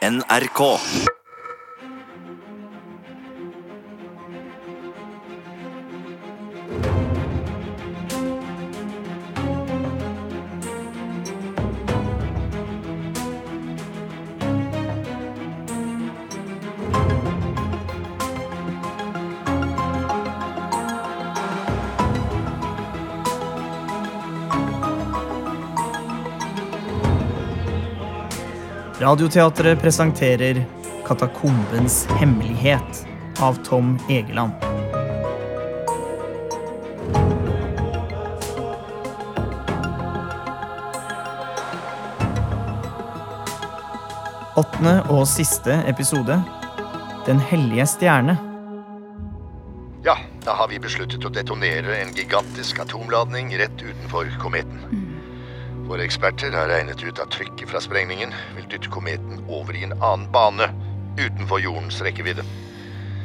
NRK. Radioteatret presenterer Katakombens hemmelighet av Tom Egeland. Åttende og siste episode Den hellige stjerne. Ja, da har vi besluttet å detonere en gigantisk atomladning rett utenfor kometen. Våre eksperter har regnet ut at trykket fra sprengningen vil dytte kometen over i en annen bane utenfor jordens rekkevidde.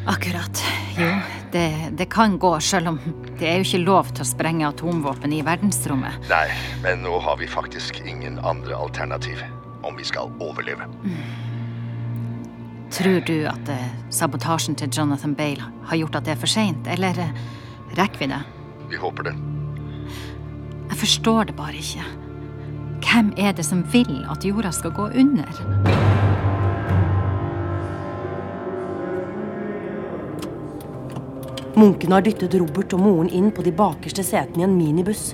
Akkurat. Jo, det, det kan gå, selv om det er jo ikke lov til å sprenge atomvåpen i verdensrommet. Nei, men nå har vi faktisk ingen andre alternativ om vi skal overleve. Tror du at eh, sabotasjen til Jonathan Bale har gjort at det er for seint, eller eh, rekker vi det? Vi håper det. Jeg forstår det bare ikke. Hvem er det som vil at jorda skal gå under? Munkene har dyttet Robert og moren inn på de bakerste setene i en minibuss.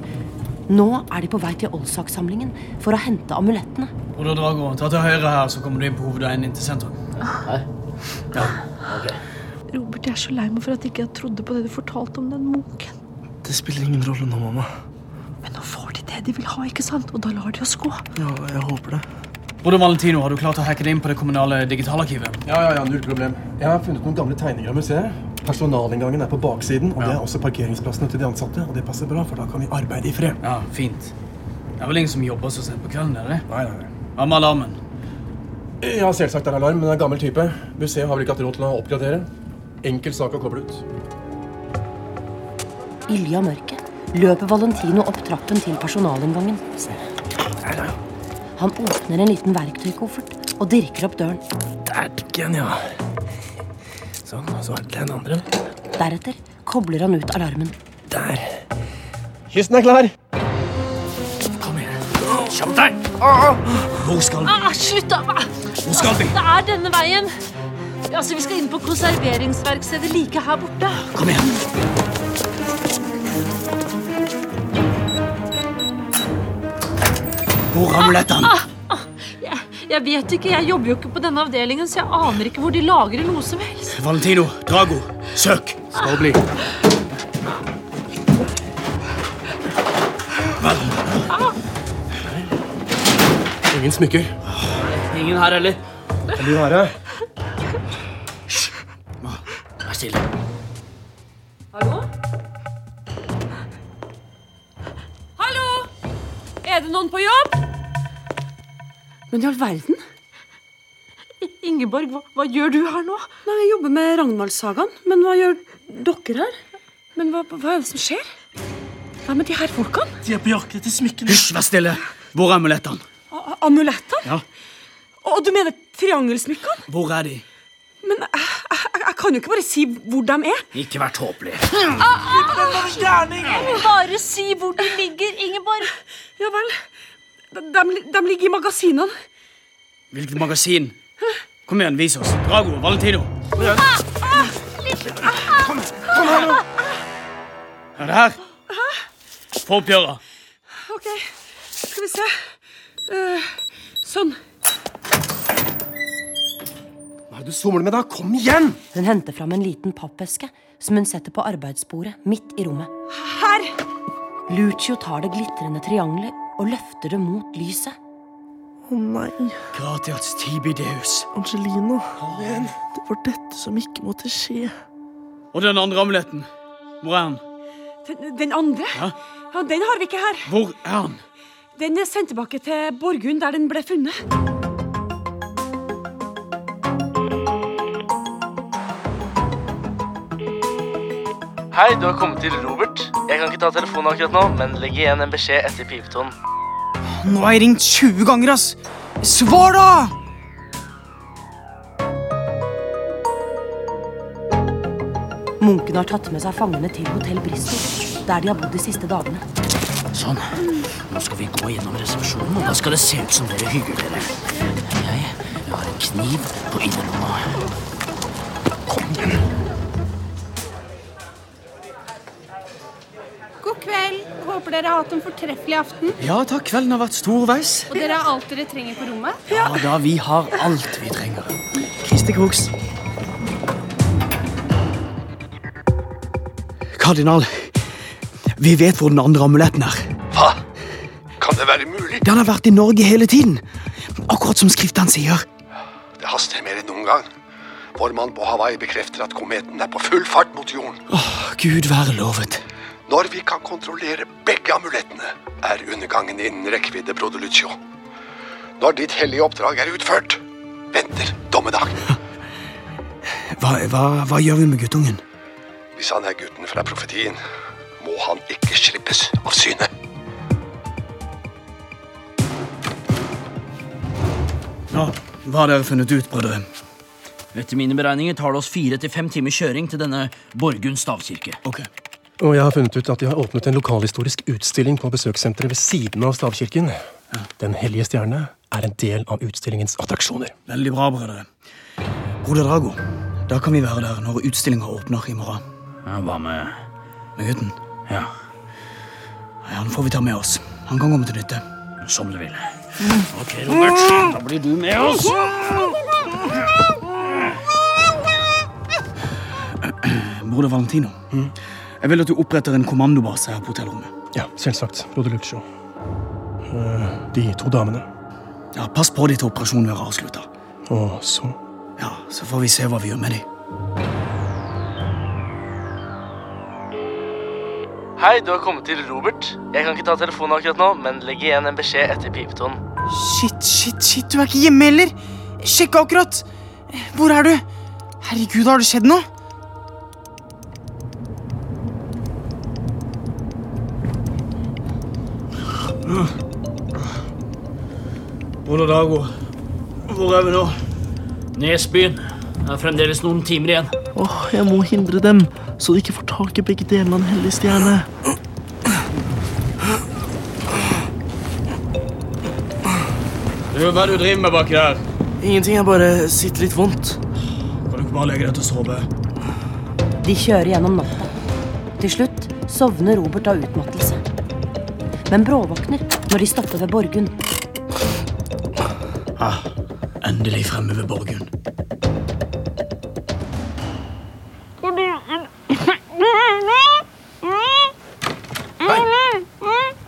Nå er de på vei til Oldsakssamlingen for å hente amulettene. Broder Drago, ta til høyre her, så kommer du inn på hovedveien inn til sentrum. Ja. Robert, jeg er så lei meg for at jeg ikke trodde på det du fortalte om den munken. Det spiller ingen rolle nå, mamma. Men nå får de det de vil ha, ikke sant? Og da lar de oss gå. Ja, jeg håper det. Broder Valentino, har du klart å hacke deg inn på det kommunale digitalarkivet? Ja, ja, ja, null problem. Jeg har funnet noen gamle tegninger av museet. Personalinngangen er på baksiden, og det er også parkeringsplassene til de ansatte. Og det passer bra, for da kan vi arbeide i fred. Ja, fint. Det er vel ingen som jobber så sent på kvelden, er det det? Nei, nei, nei. Hva med alarmen? Ja, selvsagt er det alarm, men det er en gammel type. Museet har vel ikke hatt råd til å oppgradere. Enkel sak å koble ut. I ly av mørket løper Valentino opp trappen til personalinngangen. Han åpner en liten verktøykoffert og dirker opp døren. Dæken, ja. Sånn, og så den andre. Deretter kobler han ut alarmen. Der. Kysten er klar! Kom igjen. Kjapp deg! Hvor skal vi? Ah, slutt, da! Hvor skal vi? Det er denne veien. Altså, Vi skal inn på konserveringsverkstedet like her borte. Kom igjen. Hvor er amulettene? Jeg, jeg vet ikke, jeg jobber jo ikke på denne avdelingen, så jeg aner ikke hvor de lagrer noe som helst. Valentino, Drago, søk. Skal bli. Vel, Ingen smykker. ingen her heller. Kan du være? Vær stille. Hallo? Hallo? Er det noen på jobb? Men i all verden? Ingeborg, hva, hva gjør du her nå? Nei, Jeg jobber med Ragnvaldssagaen. Men hva gjør dere her? Men hva, hva er det som skjer? Hva med de her folkene? De er på jakt etter smykkene. Hysj, vær stille. Hvor er amulettene? A- Amulettene? Ja. Og du mener triangelsmykkene? Hvor er de? Men jeg, jeg, jeg kan jo ikke bare si hvor de er. Ikke vær tåpelig. Bare si hvor de ligger, Ingeborg. Ja vel. De, de, de ligger i magasinene. Hvilket magasin? Kom igjen, vis oss. Drago, Valentino. Kom igjen Kom her nå Er det her? Få opp døra. Ok, skal vi se. Uh, sånn. Hva er det du somler med, da? Kom igjen! Hun henter fram en liten pappeske som hun setter på arbeidsbordet midt i rommet. Her! Lucio tar det glitrende triangelet og løfter det mot lyset. Å nei, Gratias tibideus. Angelina. Det var dette som ikke måtte skje. Og den andre amuletten? Hvor er han? Den, den andre? Ja? Ja, Den har vi ikke her. Hvor er han? Den er sendt tilbake til Borgund, der den ble funnet. Hei, du har kommet til Robert. Jeg kan ikke ta telefonen akkurat nå, men legg igjen en beskjed etter pipetonen. Nå har jeg ringt 20 ganger, ass! Svar, da! Munkene har tatt med seg fangene til Hotell Bristol, der de har bodd de siste dagene. Sånn. Nå skal vi gå gjennom resepsjonen, og da skal det se ut som dere hygger dere. Jeg, har en kniv på innerlomma. Håper dere har hatt en fortreffelig aften. Ja takk, kvelden har vært storveis. Og dere har alt dere trenger på rommet. Ja da, vi har alt vi trenger. Kristi Krogs. Kardinal, vi vet hvor den andre amuletten er. Hva? Kan det være mulig? Den har vært i Norge hele tiden. Akkurat som skriftene sier. Det haster mer enn noen gang. Vår mann på Hawaii bekrefter at kometen er på full fart mot jorden. Åh, Gud være lovet. Når vi kan kontrollere begge amulettene, er undergangen innen rekkevidde, broder Lucio. Når ditt hellige oppdrag er utført, venter dommedag. Hva, hva, hva gjør vi med guttungen? Hvis han er gutten fra profetien, må han ikke slippes av syne. Nå, hva har dere funnet ut, brødre? Etter mine beregninger tar det oss fire til fem timer kjøring til denne Borgund stavkirke. Ok. Og jeg har funnet ut at de har åpnet en lokalhistorisk utstilling på besøkssenteret ved siden av stavkirken. Den hellige stjerne er en del av utstillingens attraksjoner. Veldig bra, brødre. Broder Drago, da kan vi være der når utstillinga åpner i morgen. Ja, hva med Med gutten? Ja, Ja, Han får vi ta med oss. Han kan komme til nytte. som du vil. Ok, Robert. Da blir du med oss. Broder Valentino, jeg vil at du oppretter en kommandobase her på hotellrommet. Ja, selvsagt, broder Lucio. Eh, De to damene. Ja, Pass på de til operasjonen er avslutta. Og så Ja, så får vi se hva vi gjør med dem. Hei, du har kommet til Robert. Jeg kan ikke ta telefonen akkurat nå, men legg igjen en beskjed etter pipetonen. Shit, shit, shit, du er ikke hjemme heller! Sjekk akkurat! Hvor er du? Herregud, har det skjedd noe? Broder Dago, hvor er vi nå? Nesbyen. Det er fremdeles noen timer igjen. Åh, jeg må hindre dem, så de ikke får tak i begge delene av Den hellige stjerne. Du, hva er det du driver med baki der? Ingenting, jeg bare sitter litt vondt. Kan du ikke bare legge deg til å sove? De kjører gjennom natta. Til slutt sovner Robert av utmattelse. Men bråvåkner når de stopper ved Borgund. Ah, endelig fremme ved Borgund.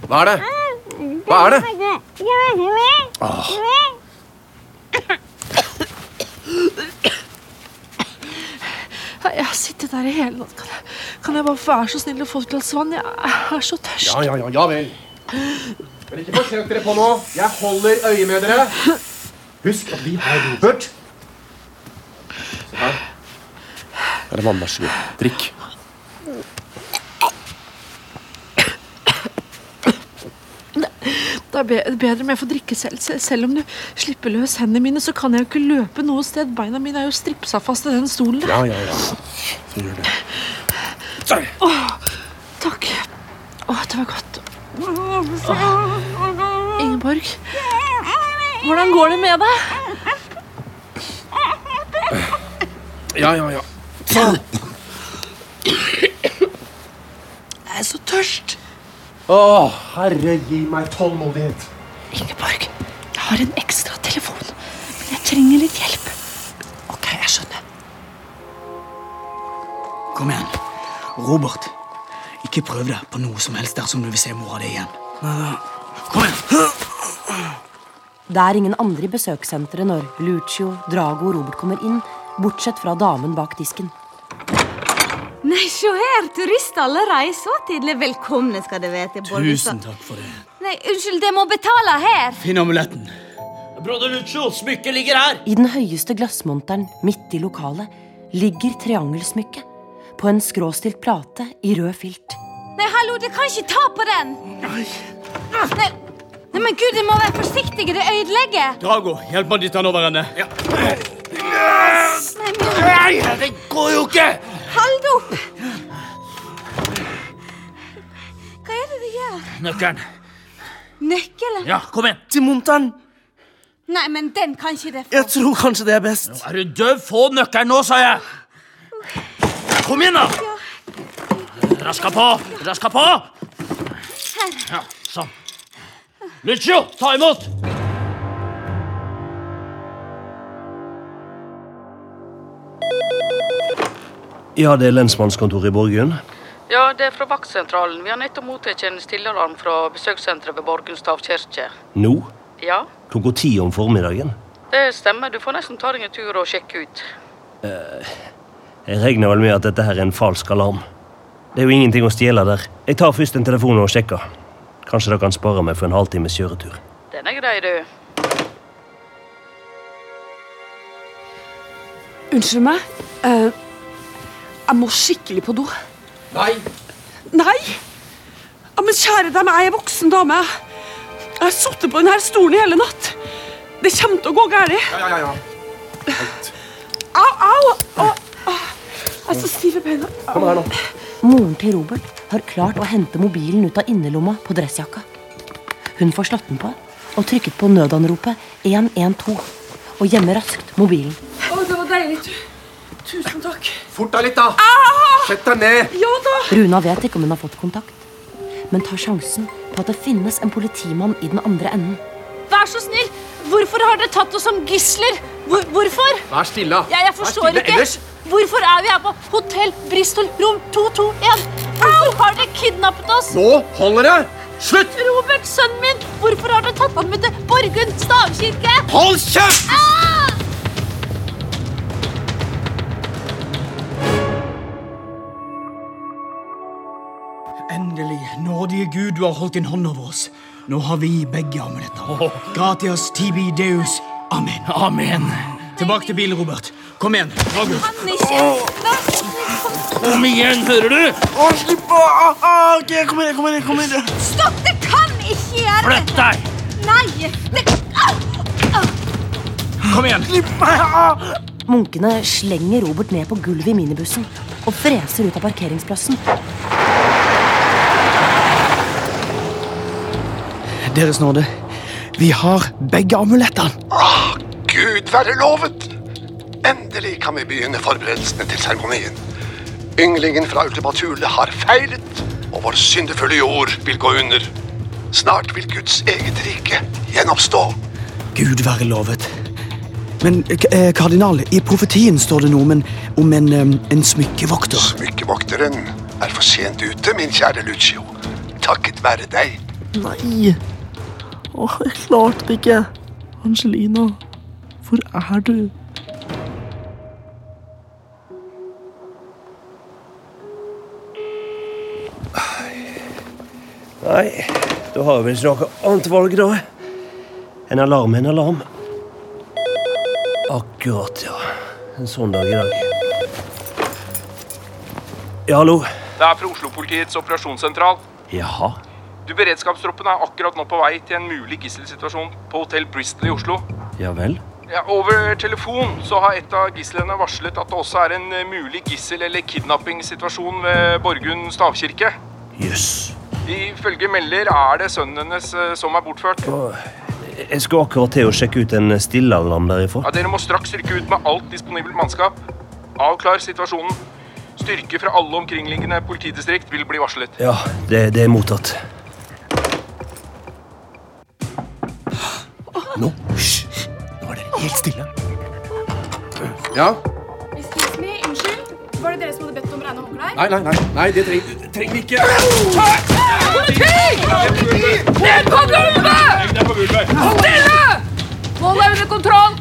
Hva er det? Hva er det? Åh. Jeg har sittet der i hele natt. Kan jeg, kan jeg bare være så snill å få et glass vann? Jeg er så tørst. Ja, ja, ja, ja vel. Men ikke forsøk dere på nå. Jeg holder øye med dere. Husk at vi har Robert. Se her. Her er vann, vær så god. Drikk. Det er bedre om jeg får drikke selv. Selv om du slipper løs hendene mine, så kan jeg jo ikke løpe noe sted. Beina mine er jo stripsa fast i den stolen. der. Ja, ja, ja. Så gjør det. Åh, takk. Åh, det var godt. Åh. Ingeborg, hvordan går det med deg? Ja, ja, ja. Jeg er så tørst. Å, herre, gi meg tålmodighet. Ingeborg, jeg har en ekstra telefon, men jeg trenger litt hjelp. Ok, jeg skjønner. Kom igjen. Robert, ikke prøv deg på noe som helst dersom du vil se mora di igjen. Kom igjen. Det er ingen andre i besøkssenteret når Lucio, Drago og Robert kommer inn, bortsett fra damen bak disken. Nei, se her! Turister allerede så tidlig. Velkomne skal dere være til Borgestad. Tusen takk for det. Nei, unnskyld, dere må betale her. Finn amuletten. Broder Lucio, smykket ligger her. I den høyeste glassmonteren midt i lokalet ligger triangelsmykket på en skråstilt plate i rød filt. Nei, hallo, dere kan ikke ta på den! Nei, nei men gud, dere må være forsiktige. Det ødelegger. Drago, hjelp meg å dytte han over ende. Ja. Nei, det går jo ikke! Hold opp! Hva er det du gjør? Nøkkelen. Nøkkelen? Ja, kom igjen. Til monteren. Nei, men den kan ikke det få. Jeg tror kanskje det er best. Nå Er du døv? Få nøkkelen nå, sa jeg. Kom igjen, da. Raska på. Raska på. Her. Ja, sånn. Lucio, ta imot. Ja, det er lensmannskontoret i Borgen. Ja, det er fra vaktsentralen. Vi har nettopp mottatt en stillealarm fra besøkssenteret ved Borgund stavkirke. Nå? Ja, Klokka ti om formiddagen. det stemmer. Du får nesten ta deg en tur og sjekke ut. Eh, jeg regner vel med at dette her er en falsk alarm. Det er jo ingenting å stjele der. Jeg tar først en telefon og sjekker. Kanskje det kan spare meg for en halvtimes kjøretur. Den er grei, du. Unnskyld meg. Uh, jeg må skikkelig på do. Nei. Nei! Ja, men kjære deg, jeg er voksen dame. Jeg har sittet på denne stolen i hele natt. Det kommer til å gå galt. Ja, ja, ja. Au, au! Å. Jeg er så stiv i beina. Kom her nå. Moren til Robert har klart å hente mobilen ut av innerlomma på dressjakka. Hun får slått den på og trykket på nødanropet 112 og gjemmer raskt mobilen. Å, det var deilig. tu- Tusen takk. Fort deg litt, da. Sett deg ned. Ja da. Runa vet ikke om hun har fått kontakt, men tar sjansen på at det finnes en politimann i den andre enden. Vær så snill! Hvorfor har dere tatt oss som gisler? Hvor, hvorfor? Vær stille. Ja, jeg forstår Vær stille. ikke. Ellers Hvorfor er vi her på Hotell Bristol rom 221? Hvorfor har dere kidnappet oss? Nå holder det! Slutt! Robert, sønnen min, hvorfor har dere tatt ham med til Borgund stavkirke? Hold kjeft! Ah! Endelig, nådige Gud, du har holdt din hånd over oss. Nå har vi begge amuletter. Gratias tibi deus. Amen. Amen. Tilbake til bilen, Robert. Kom igjen. Drag. Kan ikke. Kom igjen, hører du? Å, slipp å! Ah, ah, ok, kom igjen, kom inn. kom inn. Stopp! Det kan ikke gjøre Flytt deg! Nei! Det... Au! Kom igjen. Slipp meg! Ah. Munkene slenger Robert ned på gulvet i minibussen og freser ut av parkeringsplassen. Deres nåde, vi har begge amulettene. Være lovet! Endelig kan vi begynne forberedelsene til seremonien. Ynglingen fra Ultimatule har feilet, og vår syndefulle jord vil gå under. Snart vil Guds eget rike gjenoppstå. Gud være lovet. Men eh, kardinal, i profetien står det noe om en, om en, en smykkevokter. Smykkevokteren er for sent ute, min kjære Lucio. Takket være deg. Nei. Åh, jeg klarte det ikke. Angelina, hvor er du? Nei, da har vi vel ikke noe annet valg, da. En alarm er en alarm. Akkurat, ja. En sånn dag i dag. Ja, hallo? Det er fra Oslo-politiets operasjonssentral. Jaha. Du, Beredskapstroppen er akkurat nå på vei til en mulig gisselsituasjon på Hotell Bristol i Oslo. Ja vel? Ja, over telefon så har et av gislene varslet at det også er en eh, mulig gissel- eller kidnappingssituasjon ved Borgund stavkirke. Jøss. Ifølge melder er det sønnen hennes eh, som er bortført. Jeg skal akkurat til å sjekke ut en stillealarm derifra. Ja, Dere må straks rykke ut med alt disponibelt mannskap. Avklar situasjonen. Styrker fra alle omkringliggende politidistrikt vil bli varslet. Ja, det, det er mottatt. Nå, helt stille. Ja? Excuse me, unnskyld. Var det dere som hadde bedt om rene håndklær? Nei, nei, nei. nei det trenger, vi ikke. Politi! Ned på gulvet! Stille! Nå er under kontroll!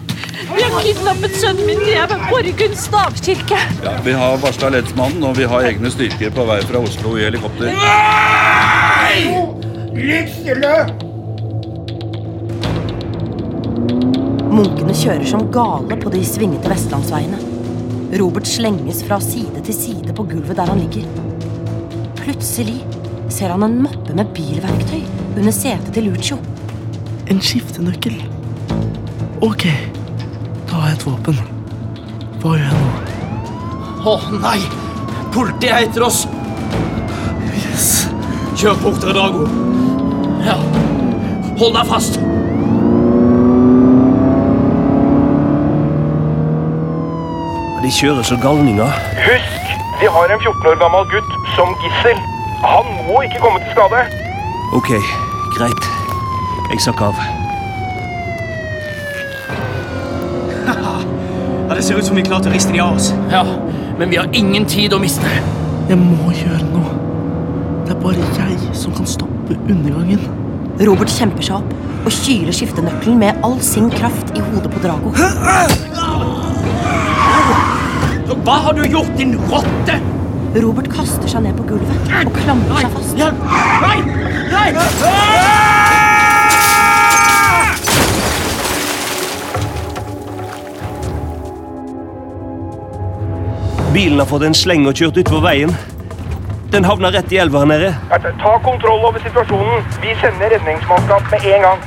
Vi har kidnappet sønnen min til Borgund stavkirke. Ja, vi har varsla lensmannen, og vi har egne styrker på vei fra Oslo i helikopter. Ligg stille! Munkene kjører som gale på de svingete vestlandsveiene. Robert slenges fra side til side på gulvet der han ligger. Plutselig ser han en mappe med bilverktøy under setet til Lucio. En skiftenøkkel. Ok, da har jeg et våpen. Hva gjør jeg nå? Å nei! Politiet er etter oss. Yes. Kjør fortere, Dago. Ja. Hold deg fast. De kjører så galninger. Husk, vi har en 14 år gammel gutt som gissel. Han må ikke komme til skade. Ok, greit. Jeg sakker av. Ja, Det ser ut som vi er klare til å riste de av oss. Ja, men vi har ingen tid å miste. Jeg må gjøre noe. Det er bare jeg som kan stoppe undergangen. Robert kjemper seg opp og kyler skiftenøkkelen med all sin kraft i hodet på Drago. Hva har du gjort, din rotte? Robert kaster seg ned på gulvet og klamrer seg fast. Nei! Nei! Bilen har fått en sleng og kjørt utfor veien. Den havna rett i elva her nede. Ta kontroll over situasjonen. Vi sender redningsmannskap med en gang.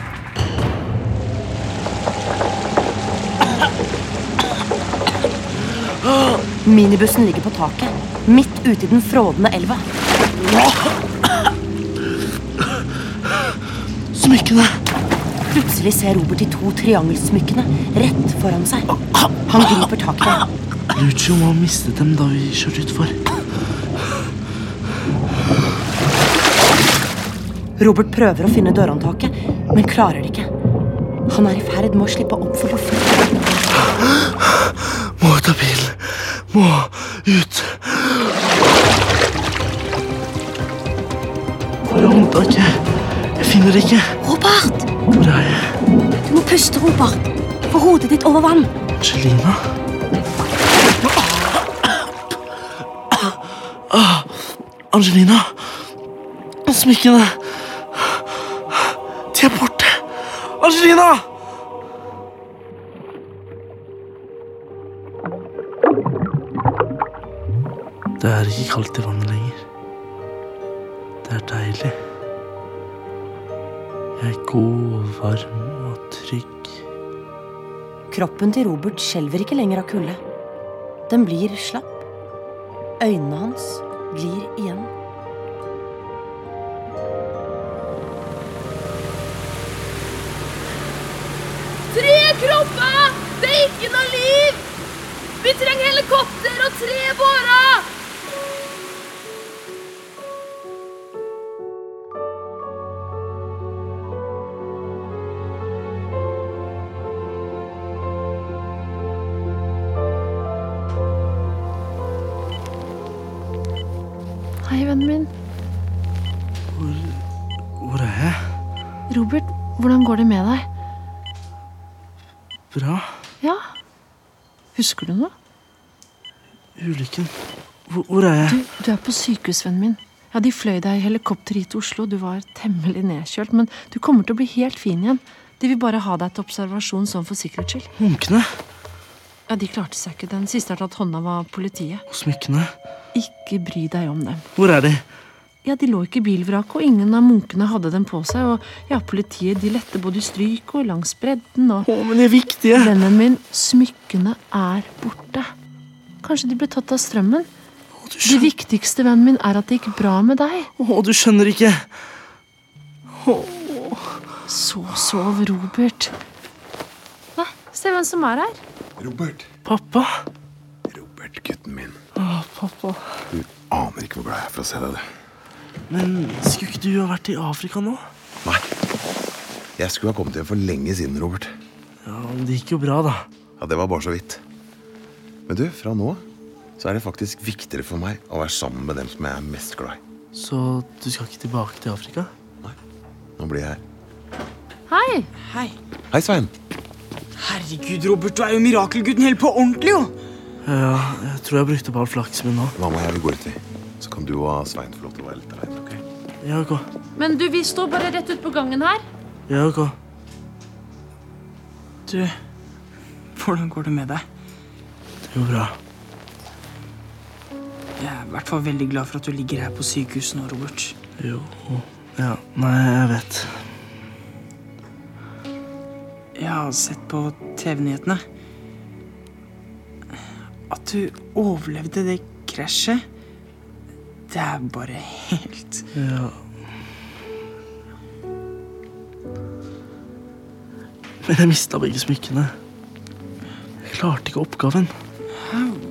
Minibussen ligger på taket, midt ute i den frådende elva. Smykkene. Plutselig ser Robert de to triangelsmykkene rett foran seg. Han griper tak i dem. Lucio må ha mistet dem da vi kjørte utfor. Robert prøver å finne dørhåndtaket, men klarer det ikke. Han er i ferd med å slippe opp for luften. Må ut av bilen. Må ut. Hvor er håndtaket? Jeg finner det ikke. Robert! Hvor er jeg? Du må puste, Robert. Få hodet ditt over vann. Angelina? Angelina. Smykkene. De er borte. Angelina! Det er ikke kaldt i vannet lenger. Det er deilig. Jeg er god og varm og trygg. Kroppen til Robert skjelver ikke lenger av kulde. Den blir slapp. Øynene hans glir igjen. Tre kropper! Det er ikke noe liv! Vi trenger helikopter og tre bårer! Går det med deg? Bra. Ja? Husker du noe? Ulykken. Hvor, hvor er jeg? Du, du er på sykehus, vennen min. Ja, De fløy deg i helikopter hit til Oslo. Du var temmelig nedkjølt, men du kommer til å bli helt fin igjen. De vil bare ha deg til observasjon sånn for sikkerhets skyld. Munkene? Ja, De klarte seg ikke. Den siste har tatt hånda av politiet. Og smykkene? Ikke bry deg om dem. Hvor er de? Ja, De lå ikke i bilvraket, og ingen av munkene hadde dem på seg. Og ja, politiet de lette både i stryk og langs bredden. Og... Å, men det er viktige! Vennen min, smykkene er borte. Kanskje de ble tatt av strømmen? Det viktigste, vennen min, er at det gikk bra med deg. Å, du skjønner ikke. Å. Så sov Robert. Hva? Se hvem som er her. Robert. Pappa. Robert, gutten min. Å, pappa. Du aner ikke hvor glad jeg er for å se deg. du. Men skulle ikke du ha vært i Afrika nå? Nei. Jeg skulle ha kommet hjem for lenge siden, Robert. Ja, men Det gikk jo bra, da. Ja, Det var bare så vidt. Men du, fra nå så er det faktisk viktigere for meg å være sammen med dem som jeg er mest glad i. Så du skal ikke tilbake til Afrika? Nei. Nå blir jeg her. Hei. Hei. Hei, Svein. Herregud, Robert, du er jo mirakelgutten helt på ordentlig, jo. Ja, jeg tror jeg brukte opp all flaksen min nå. Mamma må jeg vil gå ut i. Så kan du og Svein få lov til å være litt alene. ok? Ja, gå. Men du, vi står bare rett ut på gangen her. Ja, ok. Du, hvordan går det med deg? Det går bra. Jeg er i hvert fall veldig glad for at du ligger her på sykehuset nå, Robert. Jo Ja, nei, jeg vet. Jeg har sett på TV-nyhetene at du overlevde det krasjet Det er bare helt Ja. Men jeg mista begge smykkene. Jeg klarte ikke oppgaven.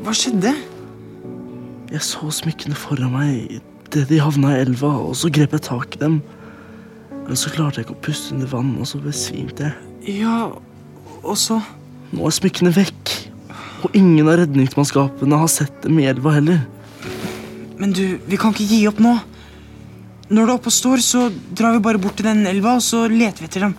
Hva skjedde? Jeg så smykkene foran meg idet de havna i elva, og så grep jeg tak i dem. Men så klarte jeg ikke å puste under vann, og så besvimte jeg. Ja, og så Nå er smykkene vekk, og ingen av redningsmannskapene har sett dem i elva heller. Men du, vi kan ikke gi opp nå. Når det er oppe og står, så drar vi bare bort til den elva, og så leter vi etter dem.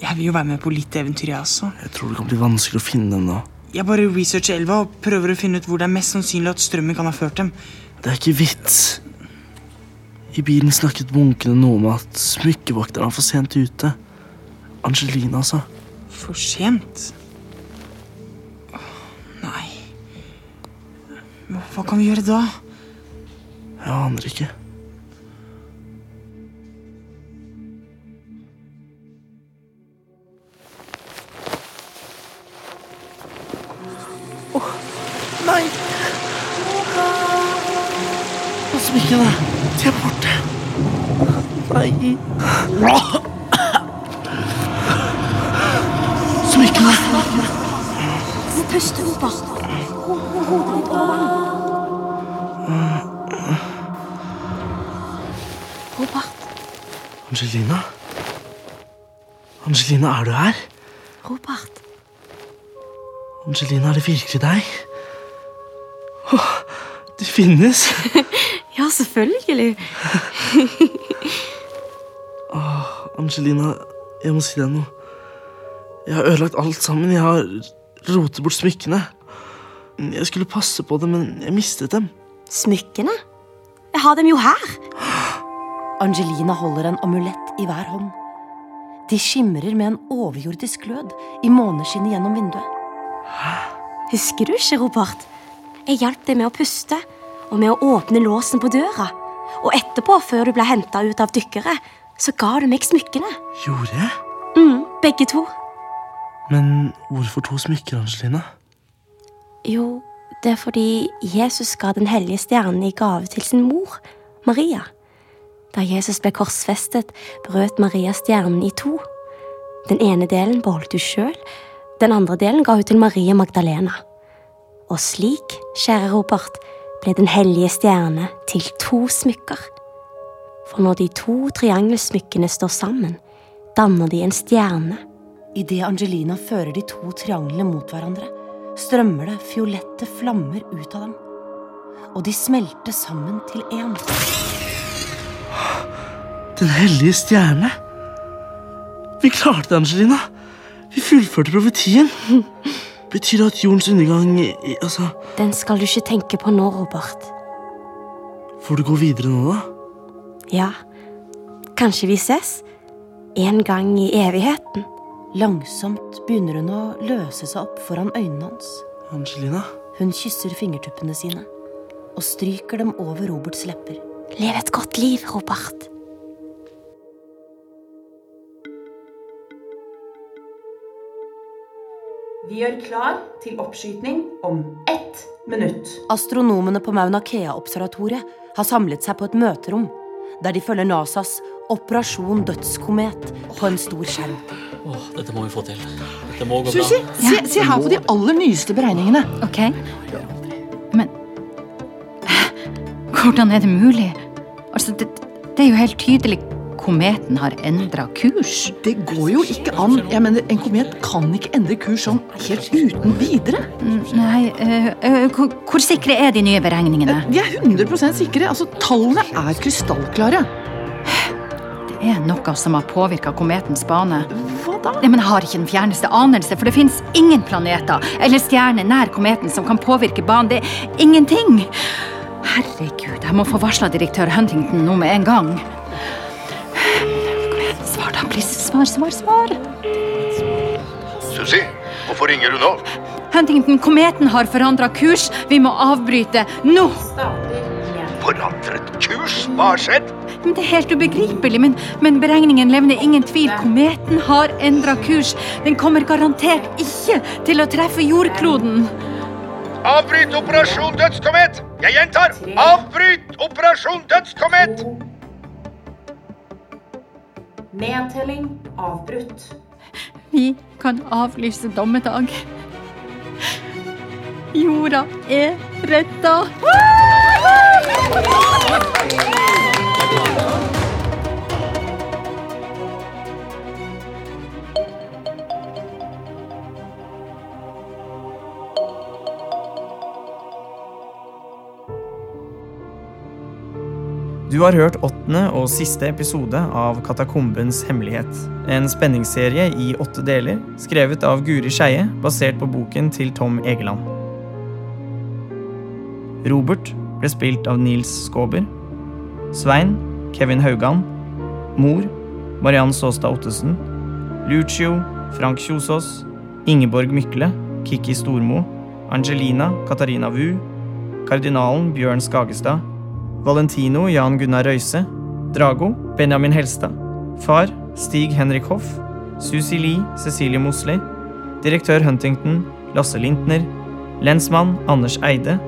Jeg vil jo være med på litt eventyr, jeg også. Jeg tror det kan bli vanskelig å finne dem nå. Jeg bare researcher elva og prøver å finne ut hvor det er mest sannsynlig at strømmen kan ha ført dem. Det er ikke vits. I bilen snakket munkene noe om at smykkevokteren er for sent ute. Angelina, altså. For sent? Hva kan vi gjøre da? Jeg aner ikke. Angelina, er du her? Robert. Angelina, er det virkelig deg? Åh, du finnes. Ja, selvfølgelig. Åh, Angelina, jeg må si deg noe. Jeg har ødelagt alt sammen. Jeg har rotet bort smykkene. Jeg skulle passe på dem, men jeg mistet dem. Smykkene? Jeg har dem jo her. Angelina holder en amulett i hver hånd. De skimrer med en overjordisk glød i måneskinnet gjennom vinduet. Husker du ikke, Robert? Jeg hjalp deg med å puste og med å åpne låsen på døra. Og etterpå, før du ble henta ut av dykkere, så ga du meg smykkene. Gjorde jeg? Mm, begge to. Men hvorfor to smykker, Angelina? Jo, det er fordi Jesus ga den hellige stjernen i gave til sin mor, Maria. Da Jesus ble korsfestet, brøt Maria stjernen i to. Den ene delen beholdt hun sjøl, den andre delen ga hun til Maria Magdalena. Og slik, kjære Robert, ble Den hellige stjerne til to smykker. For når de to triangelsmykkene står sammen, danner de en stjerne. Idet Angelina fører de to trianglene mot hverandre, strømmer det fiolette flammer ut av dem. Og de smelter sammen til én. Den hellige stjerne. Vi klarte det, Angelina. Vi fullførte profetien. Betyr det at jordens undergang Altså, Den skal du ikke tenke på nå, Robert. får du gå videre nå, da? Ja, kanskje vi ses? En gang i evigheten. Langsomt begynner hun å løse seg opp foran øynene hans. Angelina? Hun kysser fingertuppene sine og stryker dem over Roberts lepper. Lev et godt liv, Robert. Vi gjør klar til oppskytning om ett minutt. Astronomene på Mauna Kea-observatoriet har samlet seg på et møterom, der de følger NASAs Operasjon Dødskomet på en stor skjerm. Åh, dette må vi få til. Dette må gå Susi, bra. se, se her på de aller nyeste beregningene. Ok. Men hvordan er det mulig? Altså, det, det er jo helt tydelig kometen har endra kurs. Det går jo ikke an. Jeg mener, En komet kan ikke endre kurs sånn helt uten videre. Nei, øh, øh, hvor, sikre er de nye beregningene? De er 100% sikre. Altså, Tallene er krystallklare. Det er noe som har påvirka kometens bane. Hva da? Nei, men jeg har ikke den fjerneste anelse, for det fins ingen planeter eller stjerner nær kometen som kan påvirke banen. Det er ingenting. Herregud, jeg må få varsla direktør Huntington nå med en gang. Please. Svar, svar, svar. Susi, hvorfor ringer du nå? Huntington, kometen har forandra kurs. Vi må avbryte nå. Forandret kurs? Hva har skjedd? Men Det er helt ubegripelig, men, men beregningen levner ingen tvil. Kometen har endra kurs. Den kommer garantert ikke til å treffe jordkloden. Avbryt operasjon Dødskomet! Jeg gjentar! Avbryt operasjon Dødskomet! Nedtelling avbrutt. Vi kan avlyse dommedag. Jorda er redda! Du har hørt åttende og siste episode av Katakombens hemmelighet. En spenningsserie i åtte deler, skrevet av Guri Skeie, basert på boken til Tom Egeland. Robert ble spilt av Nils Skåber. Svein Kevin Haugan. Mor Mariann Saastad Ottesen. Lucio Frank Kjosås. Ingeborg Mykle Kikki Stormo. Angelina Katarina Wu. Kardinalen Bjørn Skagestad. Valentino Jan Gunnar Røise. Drago Benjamin Helstad. Far Stig Henrik Hoff. Susi Lie Cecilie Mosli. Direktør Huntington Lasse Lintner. Lensmann Anders Eide.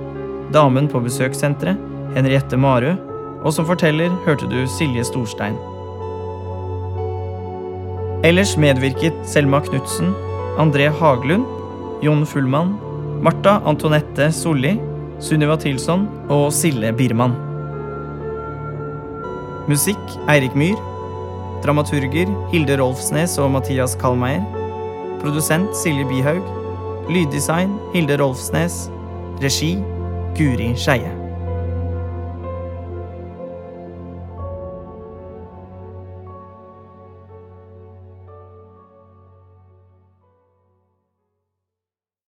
Damen på besøkssenteret Henriette Marø. Og som forteller hørte du Silje Storstein. Ellers medvirket Selma Knutsen, André Haglund, Jon Fullmann, Marta Antonette Solli, Sunniva Tilson og Sille Birman. Musikk Eirik Myhr. Dramaturger Hilde Rolfsnes og Mathias Kalmeier. Produsent Silje Bihaug. Lyddesign Hilde Rolfsnes. Regi Guri Skeie.